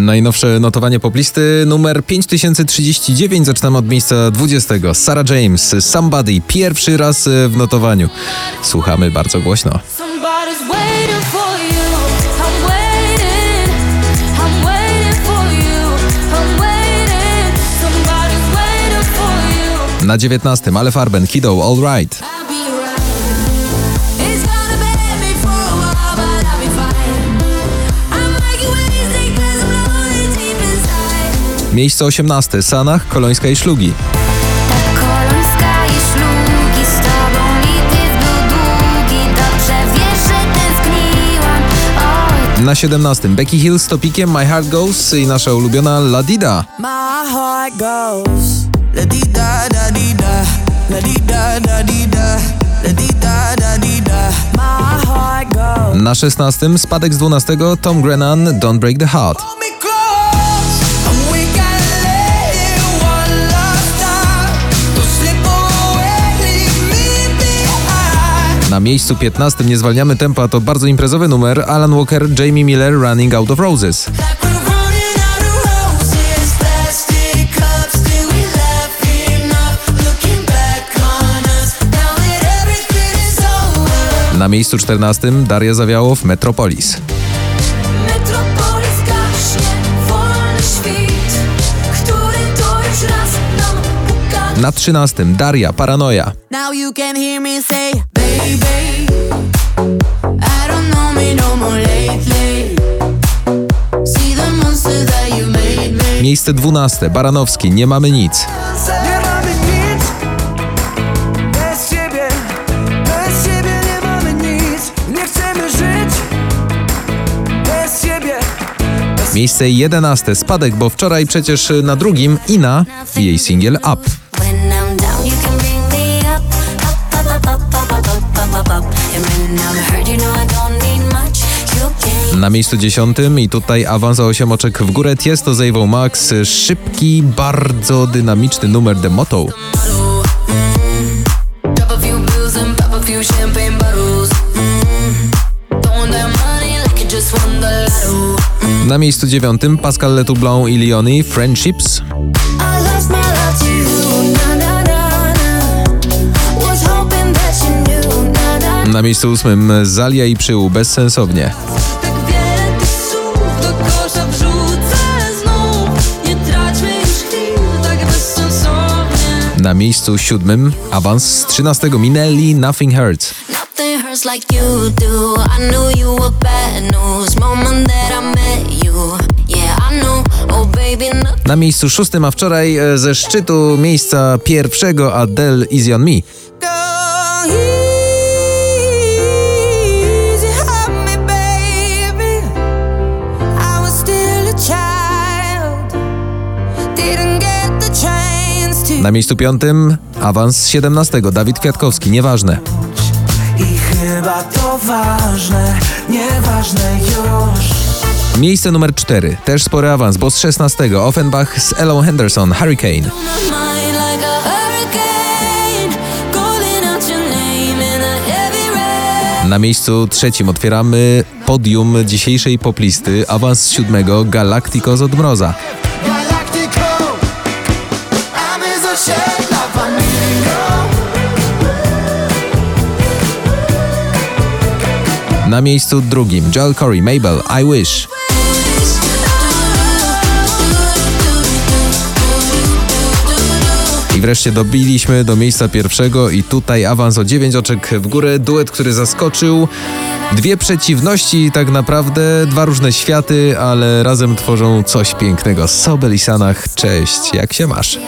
Najnowsze notowanie poplisty numer 5039. Zaczynamy od miejsca 20. Sarah James, Somebody, pierwszy raz e, w notowaniu. Słuchamy bardzo głośno. Na 19. Ale Farben, Kiddo, All Right. Miejsce 18. Sanach, Kolońska i Szlugi. Na 17. Becky Hill z topikiem My Heart Goes i nasza ulubiona Ladida. Na 16. Spadek z 12. Tom Grennan Don't Break the Heart. Na miejscu 15 nie zwalniamy tempa, to bardzo imprezowy numer Alan Walker, Jamie Miller, Running Out of Roses. Na miejscu 14 Daria Zawiałow, Metropolis. Na 13 Daria Paranoia. Now you can hear me say Miejsce 12. Baranowski. Nie mamy nic. Miejsce 11. Spadek, bo wczoraj przecież y, na drugim Ina i jej singiel Up. Na miejscu dziesiątym i tutaj awans o 8 oczek w górę Tiesto z Avon Max. Szybki, bardzo dynamiczny numer The Motto. Na miejscu dziewiątym Pascal Letoublon i Leonie Friendships. Na miejscu ósmym Zalia i Przyłu bezsensownie. Na miejscu siódmym. Awans z 13 minęli Nothing Hurts. Na miejscu szóstym, a wczoraj e, ze szczytu miejsca pierwszego Adele Easy On Me. Na miejscu 5. Awans z 17. Dawid Kwiatkowski, nieważne. I chyba to ważne, nieważne już. Miejsce numer 4. Też spory awans, bo z 16. Offenbach z Ellą Henderson, Hurricane. Na miejscu trzecim otwieramy podium dzisiejszej poplisty. Awans z 7. Galacticos od Mroza. Na miejscu drugim Joel Corey, Mabel, I Wish. I wreszcie dobiliśmy do miejsca pierwszego i tutaj awans o 9 oczek w górę. Duet, który zaskoczył. Dwie przeciwności, tak naprawdę dwa różne światy, ale razem tworzą coś pięknego. Sobel i Sanach, cześć, jak się masz?